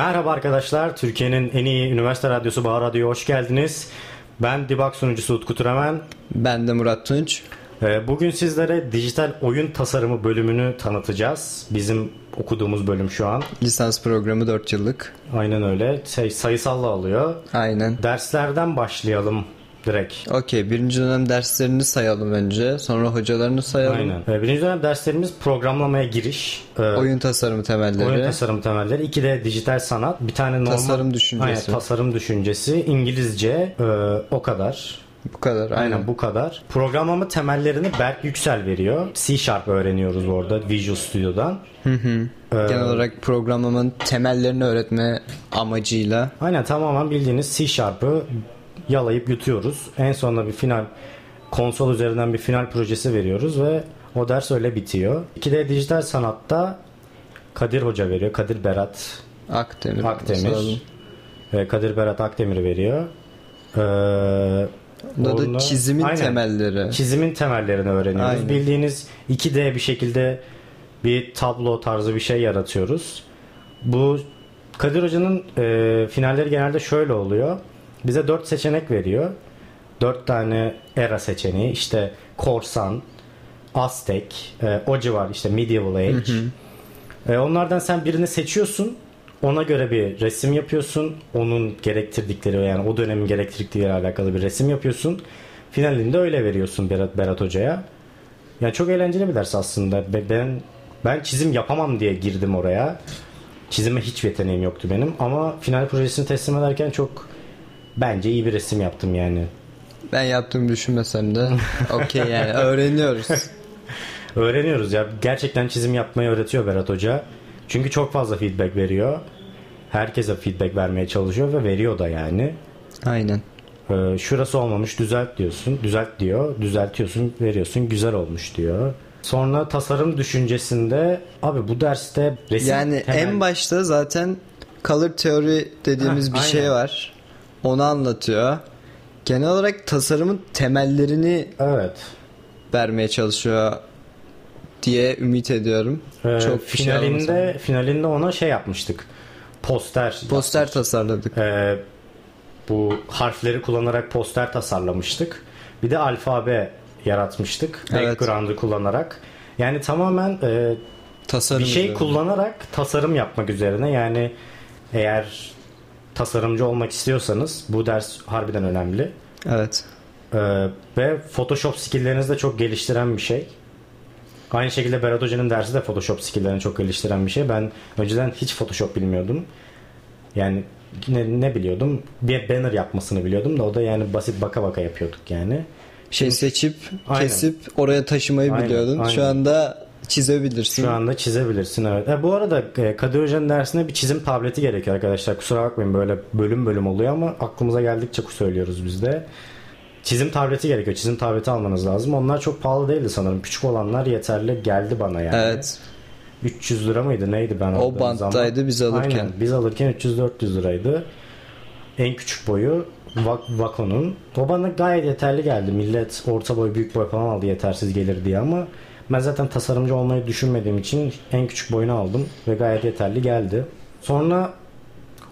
Merhaba arkadaşlar, Türkiye'nin en iyi üniversite radyosu Bahar Radyo'ya hoş geldiniz. Ben Dibak sunucusu Utku Türemen. Ben de Murat Tunç. Ee, Bugün sizlere dijital oyun tasarımı bölümünü tanıtacağız. Bizim okuduğumuz bölüm şu an. Lisans programı 4 yıllık. Aynen öyle. Şey, sayısalla alıyor. Aynen. Derslerden başlayalım direkt. Okey birinci dönem derslerini sayalım önce. Sonra hocalarını sayalım. Aynen. Ee, Birinci dönem derslerimiz programlamaya giriş. Ee, Oyun tasarımı temelleri. Oyun tasarım temelleri. İki de dijital sanat. Bir tane normal... Tasarım düşüncesi. Aynen, tasarım düşüncesi. İngilizce. e, o kadar. Bu kadar. Aynen. Aynen bu kadar. Programlama temellerini Berk Yüksel veriyor. C Sharp öğreniyoruz orada Visual Studio'dan. Ee, Genel olarak programlamanın temellerini öğretme amacıyla. Aynen tamamen bildiğiniz C Sharp'ı yalayıp yutuyoruz. En sonunda bir final konsol üzerinden bir final projesi veriyoruz ve o ders öyle bitiyor. İki de dijital sanatta Kadir Hoca veriyor. Kadir Berat Akdemir. Akdemir. Ve Kadir Berat Akdemir veriyor. Ee, Bunda da çizimin Aynen. temelleri. Çizimin temellerini öğreniyoruz. Aynen. Bildiğiniz 2D bir şekilde bir tablo tarzı bir şey yaratıyoruz. Bu Kadir Hoca'nın e, finalleri genelde şöyle oluyor. Bize 4 seçenek veriyor. 4 tane era seçeneği. İşte korsan, Aztek, e, o civar işte medieval age. E, onlardan sen birini seçiyorsun. Ona göre bir resim yapıyorsun. Onun gerektirdikleri yani o dönemin gerektirdikleriyle alakalı bir resim yapıyorsun. Finalinde öyle veriyorsun Berat, Berat Hoca'ya. Yani çok eğlenceli bir ders aslında. Be- Ben ben çizim yapamam diye girdim oraya. Çizime hiç yeteneğim yoktu benim ama final projesini teslim ederken çok bence iyi bir resim yaptım yani. Ben yaptığımı düşünmesem de. Okey yani öğreniyoruz. Öğreniyoruz ya. Gerçekten çizim yapmayı öğretiyor Berat Hoca. Çünkü çok fazla feedback veriyor. Herkese feedback vermeye çalışıyor ve veriyor da yani. Aynen. Ee, şurası olmamış düzelt diyorsun. Düzelt diyor. Düzeltiyorsun veriyorsun. Güzel olmuş diyor. Sonra tasarım düşüncesinde abi bu derste resim Yani temel- en başta zaten color theory dediğimiz Heh, bir şey aynen. var. Onu anlatıyor. Genel olarak tasarımın temellerini Evet. vermeye çalışıyor diye ümit ediyorum. Ee, Çok şey finalinde almasam. finalinde ona şey yapmıştık. Poster. Poster tasarladık. Ee, bu harfleri kullanarak poster tasarlamıştık. Bir de alfabe yaratmıştık. Evet. Background'ı kullanarak. Yani tamamen e, Tasarım bir şey üzerine. kullanarak tasarım yapmak üzerine. Yani eğer tasarımcı olmak istiyorsanız bu ders harbiden önemli. Evet. Ee, ve Photoshop skilllerinizi de çok geliştiren bir şey. Aynı şekilde Berat Hoca'nın dersi de Photoshop skilllerini çok geliştiren bir şey. Ben önceden hiç Photoshop bilmiyordum. Yani ne, ne biliyordum? Bir banner yapmasını biliyordum da o da yani basit baka baka yapıyorduk yani. Şey seçip Aynen. kesip oraya taşımayı Aynen, biliyordun. Şu aynen. anda çizebilirsin. Şu anda çizebilirsin evet. E, bu arada e, Kadir Hoca'nın dersine bir çizim tableti gerekiyor arkadaşlar. Kusura bakmayın böyle bölüm bölüm oluyor ama aklımıza geldikçe söylüyoruz biz de. Çizim tableti gerekiyor. Çizim tableti almanız lazım. Onlar çok pahalı değildi sanırım. Küçük olanlar yeterli geldi bana yani. Evet. 300 lira mıydı neydi ben O banttaydı zaman? biz alırken. Aynen. Biz alırken 300-400 liraydı. En küçük boyu Vak- Vako'nun. O bana gayet yeterli geldi. Millet orta boy büyük boy falan aldı yetersiz gelir diye ama ben zaten tasarımcı olmayı düşünmediğim için en küçük boyunu aldım ve gayet yeterli geldi. Sonra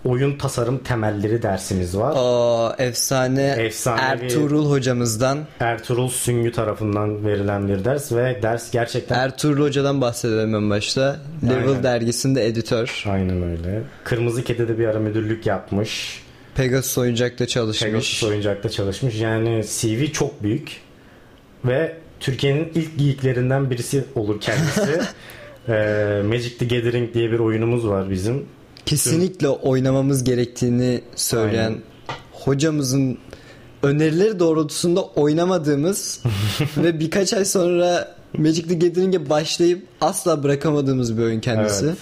oyun tasarım temelleri dersimiz var. O efsane Efsanevi- Ertuğrul hocamızdan. Ertuğrul Süngü tarafından verilen bir ders ve ders gerçekten Ertuğrul hocadan bahsedelim en başta. Level Aynen. dergisinde editör. aynen öyle. Kırmızı Kedi'de bir ara müdürlük yapmış. Pegasus oyuncakta çalışmış. Pegasus oyuncakta çalışmış. Yani CV çok büyük. Ve Türkiye'nin ilk geeklerinden birisi olur kendisi. Ee, Magic the Gathering diye bir oyunumuz var bizim. Kesinlikle oynamamız gerektiğini söyleyen Aynen. hocamızın önerileri doğrultusunda oynamadığımız ve birkaç ay sonra Magic the Gathering'e başlayıp asla bırakamadığımız bir oyun kendisi. Evet.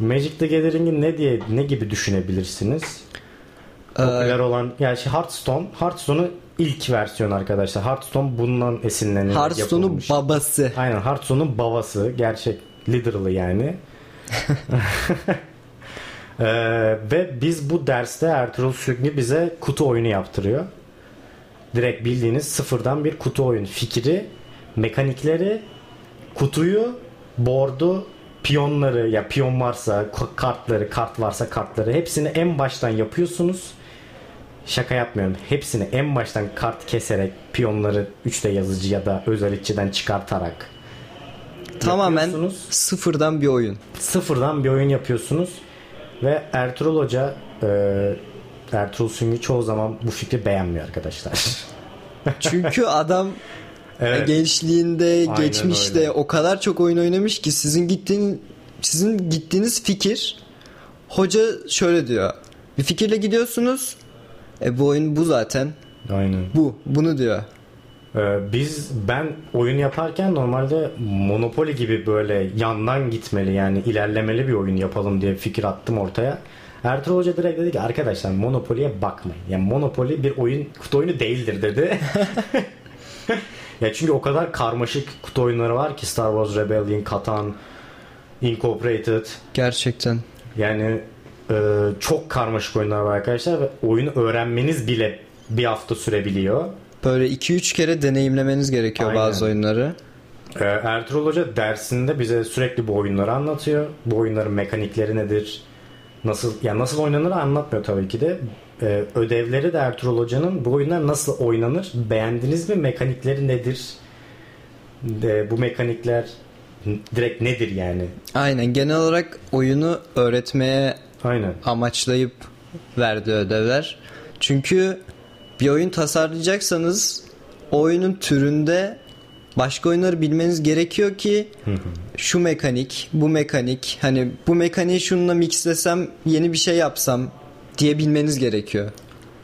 Magic the Gathering'i ne diye ne gibi düşünebilirsiniz? Ee, Popüler olan yani şey Hearthstone. Hearthstone'un ilk versiyonu arkadaşlar. Hearthstone bundan esinlenerek Hearthstone'un yapılmış. babası. Aynen Hearthstone'un babası. Gerçek literally yani. Ee, ve biz bu derste Ertuğrul Sügnü bize kutu oyunu yaptırıyor. Direkt bildiğiniz sıfırdan bir kutu oyunu. Fikri, mekanikleri, kutuyu, board'u, piyonları ya piyon varsa kartları kart varsa kartları hepsini en baştan yapıyorsunuz. Şaka yapmıyorum. Hepsini en baştan kart keserek piyonları 3D yazıcı ya da özel iççiden çıkartarak Tamamen sıfırdan bir oyun. sıfırdan bir oyun yapıyorsunuz ve Ertuğrul Hoca e, Ertuğrul Süngü çoğu zaman bu fikri beğenmiyor arkadaşlar. Çünkü adam evet. gençliğinde, Aynen geçmişte öyle. o kadar çok oyun oynamış ki sizin gittiğin sizin gittiğiniz fikir hoca şöyle diyor. Bir fikirle gidiyorsunuz. E bu oyun bu zaten. Aynen. Bu. Bunu diyor. Ee, biz ben oyun yaparken normalde Monopoly gibi böyle yandan gitmeli yani ilerlemeli bir oyun yapalım diye fikir attım ortaya. Ertuğrul Hoca direkt dedi ki arkadaşlar Monopoly'ye bakmayın. Yani Monopoly bir oyun kutu oyunu değildir dedi. ya çünkü o kadar karmaşık kutu oyunları var ki Star Wars Rebellion, Catan, Incorporated. Gerçekten. Yani e, çok karmaşık oyunlar var arkadaşlar ve oyunu öğrenmeniz bile bir hafta sürebiliyor. Böyle 2-3 kere deneyimlemeniz gerekiyor Aynen. bazı oyunları. Ee, Ertuğrul Hoca dersinde bize sürekli bu oyunları anlatıyor. Bu oyunların mekanikleri nedir? Nasıl yani nasıl oynanır anlatmıyor tabii ki de. Ee, ödevleri de Ertuğrul Hoca'nın bu oyunlar nasıl oynanır? Beğendiniz mi? Mekanikleri nedir? De, bu mekanikler direkt nedir yani? Aynen. Genel olarak oyunu öğretmeye Aynen. amaçlayıp verdiği ödevler. Çünkü bir oyun tasarlayacaksanız o oyunun türünde başka oyunları bilmeniz gerekiyor ki şu mekanik, bu mekanik, hani bu mekaniği şununla mixlesem, yeni bir şey yapsam diye bilmeniz gerekiyor.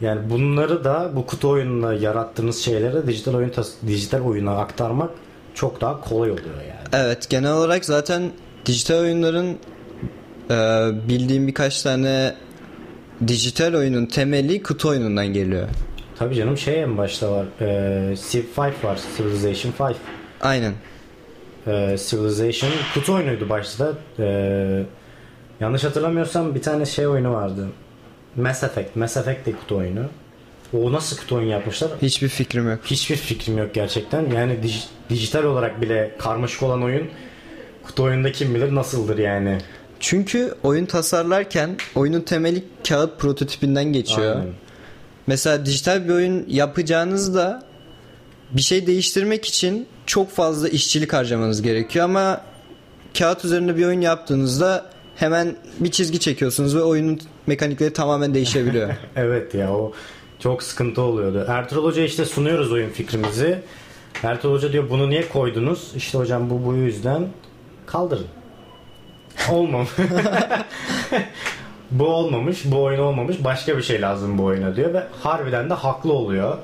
Yani bunları da bu kutu oyununa yarattığınız şeyleri dijital oyun tas- dijital oyuna aktarmak çok daha kolay oluyor yani. Evet, genel olarak zaten dijital oyunların e, bildiğim birkaç tane dijital oyunun temeli kutu oyunundan geliyor. Tabii canım şey en başta var. E, Civ 5 var. Civilization 5. Aynen. E, Civilization kutu oyunuydu başta. E, yanlış hatırlamıyorsam bir tane şey oyunu vardı. Mass Effect. Mass Effect de kutu oyunu. O nasıl kutu oyun yapmışlar? Hiçbir fikrim yok. Hiçbir fikrim yok gerçekten. Yani dij- dijital olarak bile karmaşık olan oyun kutu oyunda kim bilir nasıldır yani. Çünkü oyun tasarlarken oyunun temeli kağıt prototipinden geçiyor. Aynen. Mesela dijital bir oyun yapacağınızda bir şey değiştirmek için çok fazla işçilik harcamanız gerekiyor ama kağıt üzerinde bir oyun yaptığınızda hemen bir çizgi çekiyorsunuz ve oyunun mekanikleri tamamen değişebiliyor. Evet ya o çok sıkıntı oluyordu. Ertuğrul Hoca işte sunuyoruz oyun fikrimizi. Ertuğrul Hoca diyor bunu niye koydunuz? İşte hocam bu bu yüzden kaldırın. Olmam. bu olmamış, bu oyun olmamış. Başka bir şey lazım bu oyuna diyor ve harbiden de haklı oluyor.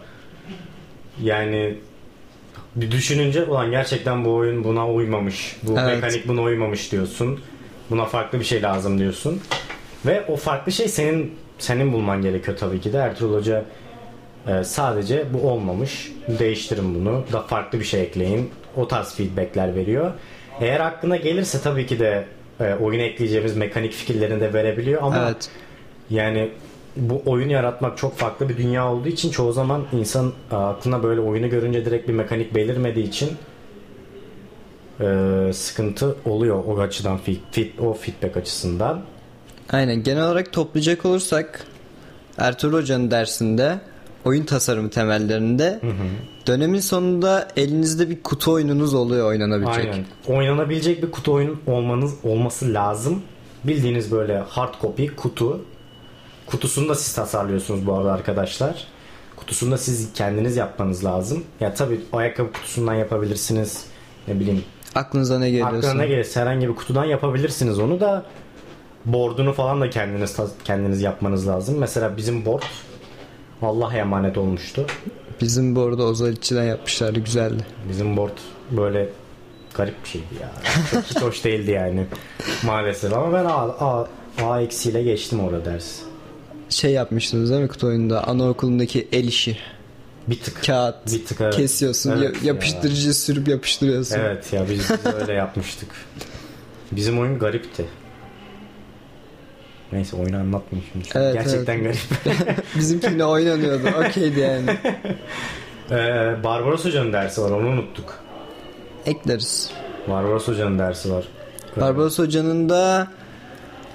Yani bir düşününce ulan gerçekten bu oyun buna uymamış. Bu Evet. mekanik buna uymamış diyorsun. Buna farklı bir şey lazım diyorsun. Ve o farklı şey senin senin bulman gerekiyor tabii ki de. Ertuğrul Hoca e, sadece bu olmamış. Değiştirin bunu. Da farklı bir şey ekleyin. O tarz feedbackler veriyor. Eğer aklına gelirse tabii ki de e, oyuna ekleyeceğimiz mekanik fikirlerini de verebiliyor ama evet. yani bu oyun yaratmak çok farklı bir dünya olduğu için çoğu zaman insan aklına böyle oyunu görünce direkt bir mekanik belirmediği için e, sıkıntı oluyor o açıdan fit, fit- o feedback açısından. Aynen. Genel olarak toplayacak olursak Ertuğrul Hoca'nın dersinde oyun tasarımı temellerinde dönemin sonunda elinizde bir kutu oyununuz oluyor oynanabilecek. Aynen. Oynanabilecek bir kutu oyunun olmanız olması lazım. Bildiğiniz böyle hard copy kutu. Kutusunu da siz tasarlıyorsunuz bu arada arkadaşlar. Kutusunu da siz kendiniz yapmanız lazım. Ya tabii ayakkabı kutusundan yapabilirsiniz. Ne bileyim Aklınıza ne geliyorsa. aklına ne gelirse herhangi bir kutudan yapabilirsiniz onu da board'unu falan da kendiniz kendiniz yapmanız lazım. Mesela bizim board Allah'a emanet olmuştu. Bizim bu arada Ozal İççi'den yapmışlardı güzeldi. Bizim board böyle garip bir şeydi ya. Çok hiç hoş değildi yani maalesef ama ben A, A, A eksiyle geçtim orada ders. Şey yapmıştınız değil mi kutu oyununda anaokulundaki el işi. Bir tık. Kağıt Bir tık evet. kesiyorsun Evet ya- ya. yapıştırıcı sürüp yapıştırıyorsun. Evet ya biz, biz öyle yapmıştık. Bizim oyun garipti. Neyse oyunu anlatmayayım şimdi. Evet, Gerçekten garip. Bizimkiyle oynanıyordu. Okeydi yani. Ee, Barbaros Hoca'nın dersi var onu unuttuk. Ekleriz. Barbaros Hoca'nın dersi var. Barbaros Hoca'nın da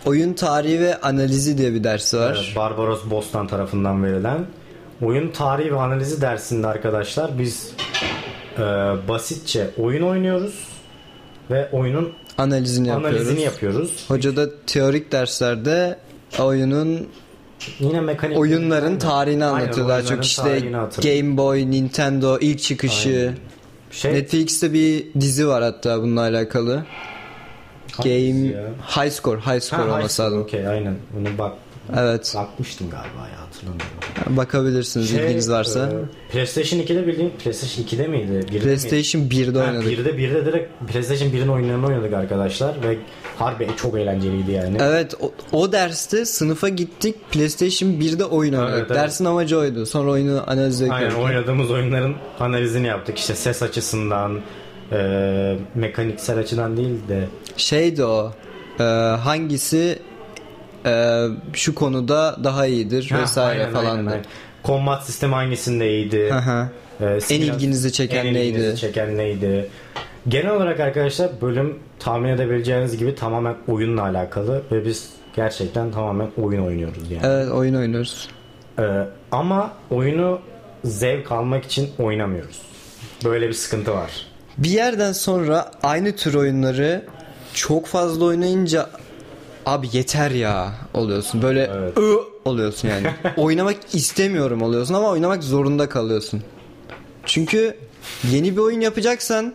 oyun tarihi ve analizi diye bir dersi var. Evet, Barbaros Bostan tarafından verilen oyun tarihi ve analizi dersinde arkadaşlar biz e, basitçe oyun oynuyoruz ve oyunun Analizini yapıyoruz. analizini yapıyoruz. Hoca da teorik derslerde oyunun Yine mekanik oyunların tarihini anlatıyor. Daha çok işte. Game Boy, Nintendo ilk çıkışı. Aynen. şey Netflix'te bir dizi var hatta bununla alakalı. Hangisi Game ya? High Score, High Score Ha, olması lazım. Okey aynen. Bunu bak Evet. bakmıştım galiba ya hatırlamıyorum. Bakabilirsiniz Şey, ilginiz varsa. e, PlayStation 2'de bildiğin PlayStation 2'de miydi? Birde miydi? PlayStation 1'de Ha, oynadık. birde birde direkt PlayStation 1'in oyunlarını oynadık arkadaşlar ve harbi çok eğlenceliydi yani. Evet o, o derste sınıfa gittik PlayStation 1'de oyun oynadık. Evet, evet. Dersin amacı oydu. Sonra oyunu analiz Aynen ettik. oynadığımız oyunların analizini yaptık. İşte ses açısından, e, mekaniksel açıdan değil de Şeydi o. e, hangisi e, şu konuda daha iyidir Ha, vesaire aynen, falan. aynen, aynen. Combat sistemi hangisinde iyiydi? Hı hı. E, En ilginizi çeken en ilginizi neydi? çeken neydi? Genel olarak arkadaşlar bölüm tahmin edebileceğiniz gibi tamamen oyunla alakalı ve biz gerçekten tamamen oyun oynuyoruz yani. Evet oyun oynuyoruz. Ee, ama oyunu zevk almak için oynamıyoruz. Böyle bir sıkıntı var. Bir yerden sonra aynı tür oyunları çok fazla oynayınca abi yeter ya oluyorsun. Böyle Evet. Oluyorsun yani. oynamak istemiyorum oluyorsun ama oynamak zorunda kalıyorsun. Çünkü yeni bir oyun yapacaksan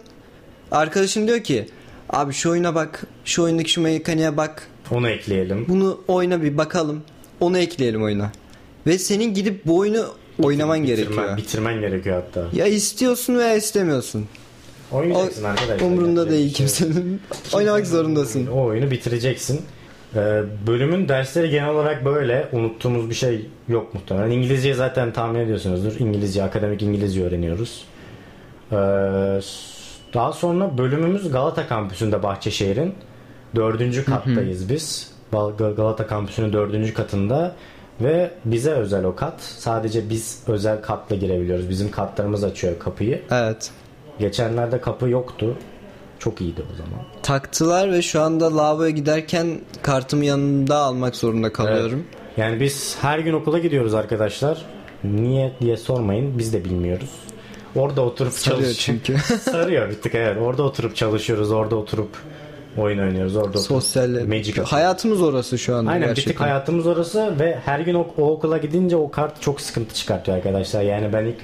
arkadaşın diyor ki abi şu oyuna bak, şu oyundaki şu mekaniğe bak. Onu ekleyelim. Bunu oyna bir bakalım. Onu ekleyelim oyuna. Ve senin gidip bu oyunu oynaman Bitirmen- gerekiyor. Bitirmen gerekiyor hatta. Ya istiyorsun veya istemiyorsun. Oynayacaksın arkadaşlar. Umrunda Yapacak değil şey kimsenin. Oynamak zorundasın. O oyunu bitireceksin. Ee, bölümün dersleri genel olarak böyle. Unuttuğumuz bir şey yok muhtemelen. İngilizceyi zaten tahmin ediyorsunuzdur. İngilizce, akademik İngilizce öğreniyoruz. Ee, daha sonra bölümümüz Galata kampüsünde Bahçeşehir'in. Dördüncü kattayız biz. Gal- Galata kampüsünün dördüncü katında. Ve bize özel o kat. Sadece biz özel katla girebiliyoruz. Bizim katlarımız açıyor kapıyı. Evet. Geçenlerde kapı yoktu. Çok iyiydi o zaman. Taktılar ve şu anda lavaboya giderken kartımı yanımda almak zorunda kalıyorum. Yani biz her gün okula gidiyoruz arkadaşlar. Niye diye sormayın. Biz de bilmiyoruz. Orada oturup Sarıyor çalış- çünkü. Sarıyor bir tık evet. Orada oturup çalışıyoruz. Orada oturup oyun oynuyoruz. Orada Sosyal Magic atıyoruz. hayatımız orası şu anda Aynen bir gerçekten. tık hayatımız orası ve her gün o, o okula gidince o kart çok sıkıntı çıkartıyor arkadaşlar. Yani ben ilk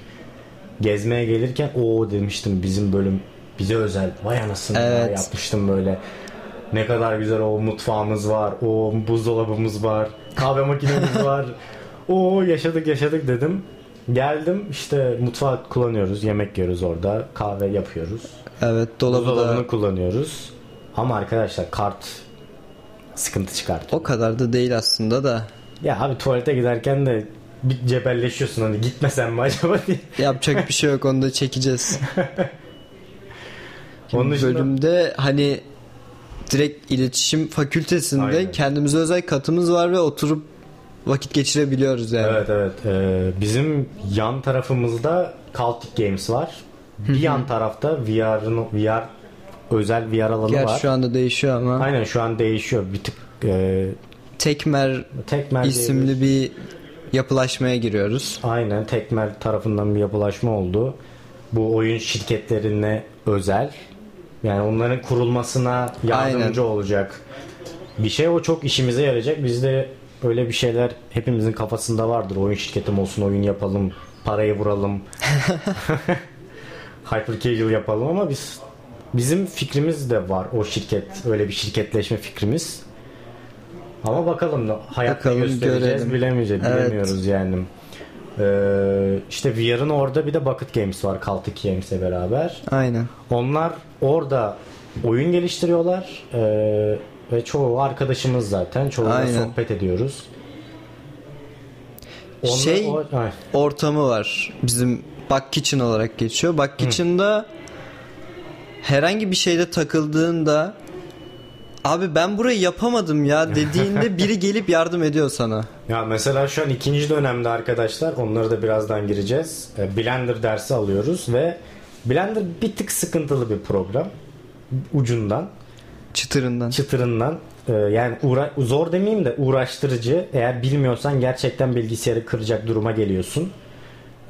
gezmeye gelirken o demiştim bizim bölüm bize özel. Vay anasını ya, Evet. yapmıştım böyle. Ne kadar güzel o mutfağımız var. O buzdolabımız var. Kahve makinemiz var. O yaşadık yaşadık dedim. Geldim işte mutfağı kullanıyoruz. Yemek yiyoruz orada. Kahve yapıyoruz. Evet dolabı Buzdolabını da kullanıyoruz. Ama arkadaşlar kart sıkıntı çıkartıyor. o kadar da değil aslında da. Ya abi tuvalete giderken de bir cebelleşiyorsun hani gitmesen mi acaba diye. Yapacak bir şey yok onu da çekeceğiz. Onun dışında Bölümde hani direkt iletişim fakültesinde Aynen. kendimize özel katımız var ve oturup vakit geçirebiliyoruz yani. evet evet Ee, bizim yan tarafımızda Celtic Games var. Bir yan tarafta VR'ın VR özel VR alanı Gerçi var. şu anda değişiyor ama Aynen şu an değişiyor. Bir tık e, Tekmer Tekmer isimli bir yapılaşmaya giriyoruz. Aynen Tekmer tarafından bir yapılaşma oldu. Bu oyun şirketlerine özel. Yani onların kurulmasına yardımcı Aynen. olacak. Bir şey o çok işimize yarayacak. Bizde öyle bir şeyler hepimizin kafasında vardır. Oyun şirketim olsun, oyun yapalım, parayı vuralım. Hyper casual yapalım ama biz bizim fikrimiz de var o şirket öyle bir şirketleşme fikrimiz. Ama bakalım da hayatta Bakalım, göstereceğiz görelim. bilemeyeceğiz Evet. bilemiyoruz yani. Ee, işte VR'ın orada bir de Bucket Games var Celtic Games'e beraber. Aynen. Onlar orada oyun geliştiriyorlar ee, ve çoğu arkadaşımız zaten çoğuyla Aynen. sohbet ediyoruz. Onlar- Şey- o- ay, Ortamı var. Bizim Bug Kitchen olarak geçiyor. Bug Kitchen'da herhangi bir şeyde takıldığında abi ben burayı yapamadım ya dediğinde biri gelip yardım ediyor sana. Ya mesela şu an ikinci dönemde arkadaşlar onları da birazdan gireceğiz. E, Blender dersi alıyoruz ve Blender bir tık sıkıntılı bir program ucundan. Çıtırından. çıtırından e, yani uğra- zor demeyeyim de uğraştırıcı. Eğer bilmiyorsan gerçekten bilgisayarı kıracak duruma geliyorsun.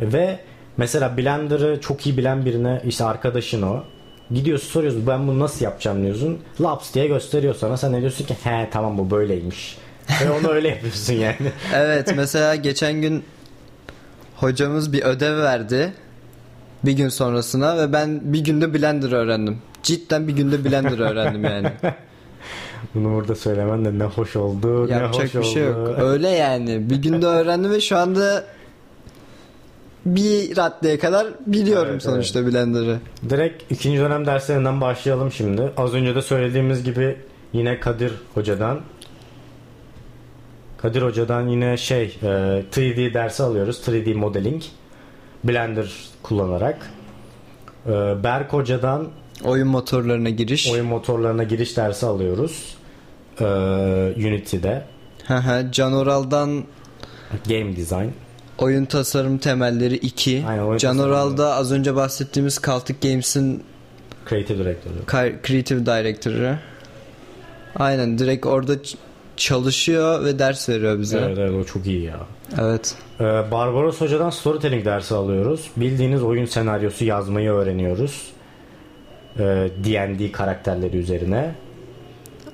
Ve mesela Blender'ı çok iyi bilen birine işte arkadaşın o. Gidiyorsun soruyorsun ben bunu nasıl yapacağım diyorsun. Laps diye gösteriyor sana. Sen de diyorsun ki he tamam bu böyleymiş. Ve onu öyle yapıyorsun yani. Evet mesela geçen gün hocamız bir ödev verdi. Bir gün sonrasına ve ben bir günde Blender öğrendim. Cidden bir günde Blender öğrendim yani. Bunu burada söylemen de ne hoş oldu. ne Yapacak hoş bir şey yok. oldu. Öyle yani. Bir günde öğrendim ve şu anda bir raddeye kadar biliyorum Evet, sonuçta Blender'ı. Direkt ikinci dönem derslerinden başlayalım şimdi. Az önce de söylediğimiz gibi yine Kadir Hoca'dan Kadir Hoca'dan yine şey e, 3D dersi alıyoruz. 3D modeling. Blender kullanarak. E, Berk Hoca'dan Oyun motorlarına giriş. oyun motorlarına giriş dersi alıyoruz. E, Unity'de. Can Oral'dan Game Design. oyun tasarım temelleri 2. Aynen, oyun Can. Oral'da az önce bahsettiğimiz Celtic Games'in Creative Director'ı. Creative Director'ı. Aynen direkt orada çalışıyor ve ders veriyor bize. Evet, evet o çok iyi ya. Evet. Ee, Barbaros Hoca'dan storytelling dersi alıyoruz. Bildiğiniz oyun senaryosu yazmayı öğreniyoruz. Ee, D&D karakterleri üzerine.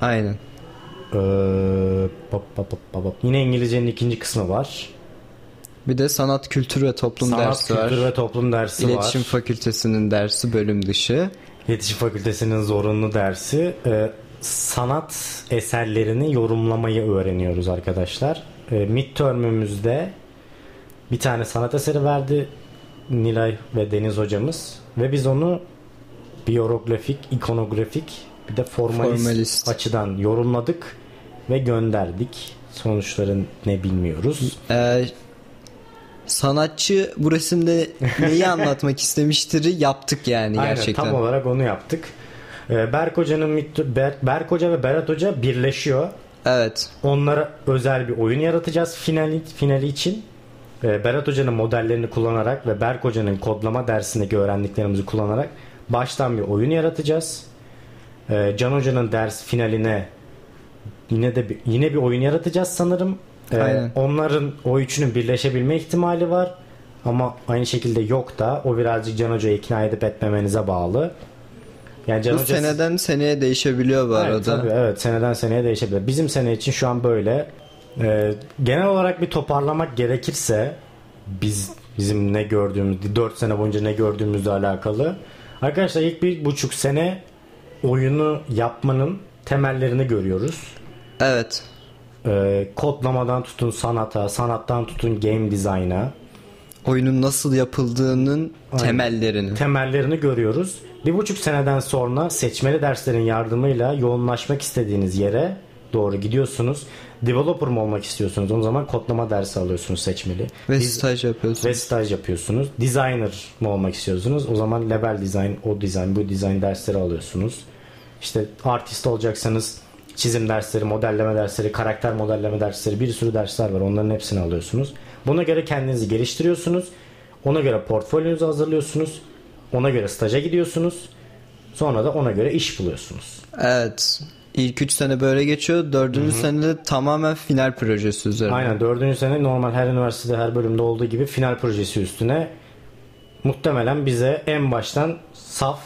Aynen. Ee, pop, pop, pop, pop. Yine İngilizcenin ikinci kısmı var. Bir de sanat, kültür ve toplum Sanat, dersi var. kültür ve toplum dersi İletişim var. Fakültesinin dersi bölüm dışı. İletişim Fakültesinin zorunlu dersi. Ee, sanat eserlerini yorumlamayı öğreniyoruz arkadaşlar. Ee, midterm'ümüzde bir tane sanat eseri verdi Nilay ve Deniz hocamız ve biz onu biyografik, ikonografik bir de formalist, Formalist. açıdan yorumladık ve gönderdik. Sonuçların ne bilmiyoruz. Ee, sanatçı bu resimde neyi anlatmak istemiştir yaptık yani Aynen gerçekten. tam olarak onu yaptık. Ee, Berk Hoca'nın Berk Hoca ve Berat Hoca birleşiyor. Evet. Onlara özel bir oyun yaratacağız finali, finali için. Ee, Berat Hoca'nın modellerini kullanarak ve Berk Hoca'nın kodlama dersindeki öğrendiklerimizi kullanarak baştan bir oyun yaratacağız. Ee, Can Hoca'nın ders finaline yine de bir, yine bir oyun yaratacağız sanırım. Aynen. onların o üçünün birleşebilme ihtimali var. Ama aynı şekilde yok da o birazcık Can Hoca'yı ikna edip etmemenize bağlı. Yani Can Bu Hoca seneden seneye değişebiliyor bu Evet, arada. tabii, evet seneden seneye değişebilir. Bizim sene için şu an böyle. Ee, genel olarak bir toparlamak gerekirse biz bizim ne gördüğümüz 4 sene boyunca ne gördüğümüzle alakalı. Arkadaşlar ilk bir buçuk sene oyunu yapmanın temellerini görüyoruz. Evet. Ee, kodlamadan tutun sanata, sanattan tutun game design'a Oyunun nasıl yapıldığının Aynen. temellerini. temellerini görüyoruz. Bir buçuk seneden sonra seçmeli derslerin yardımıyla yoğunlaşmak istediğiniz yere doğru gidiyorsunuz. Developer mı olmak istiyorsunuz? O zaman kodlama dersi alıyorsunuz seçmeli. Ve Diz- staj yapıyorsun. ve staj yapıyorsunuz. Designer mı olmak istiyorsunuz? O zaman level design, o design, bu design dersleri alıyorsunuz. İşte artist olacaksanız çizim dersleri, modelleme dersleri, karakter modelleme dersleri bir sürü dersler var. Onların hepsini alıyorsunuz. Buna göre kendinizi geliştiriyorsunuz. Ona göre portfolyonuzu hazırlıyorsunuz. Ona göre staja gidiyorsunuz. Sonra da ona göre iş buluyorsunuz. Evet. İlk 3 sene böyle geçiyor. Dördüncü senede tamamen final projesi üzerine. Aynen dördüncü sene normal her üniversitede her bölümde olduğu gibi final projesi üstüne muhtemelen bize en baştan saf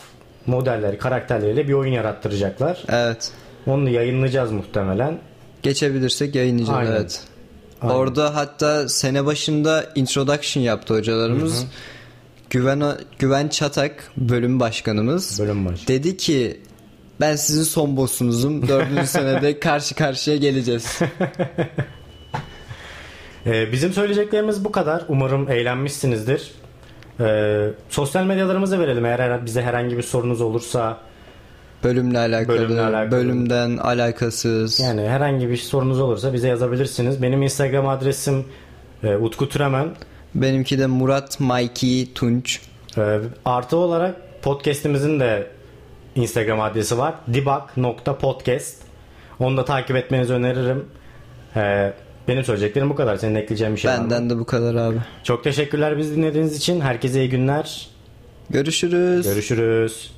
modelleri, karakterleriyle bir oyun yarattıracaklar. Evet. Onu yayınlayacağız muhtemelen. Geçebilirsek yayınlayacağız Aynen. evet. Aynen. Orada hatta sene başında introduction yaptı hocalarımız. Güven Güven Çatak bölüm başkanımız Bölüm başı. dedi ki ben sizin son boss'unuzum. Dördüncü senede karşı karşıya geleceğiz. Ee, bizim söyleyeceklerimiz bu kadar. Umarım eğlenmişsinizdir. Ee, sosyal medyalarımızı verelim. Eğer bize herhangi bir sorunuz olursa Bölümle alakalı, Bölümle alakalı. bölümden alakasız. yani herhangi bir sorunuz olursa bize yazabilirsiniz. Benim Instagram adresim e, Utku Türemen. Benimki de Murat Mikey Tunç. Ee, artı olarak podcast'imizin de Instagram adresi var. debug.podcast. Onu da takip etmenizi öneririm. Ee, benim söyleyeceklerim bu kadar. Senin ekleyeceğin bir şey var mı? Benden de bu kadar abi. Çok teşekkürler bizi dinlediğiniz için. Herkese iyi günler. Görüşürüz. Görüşürüz.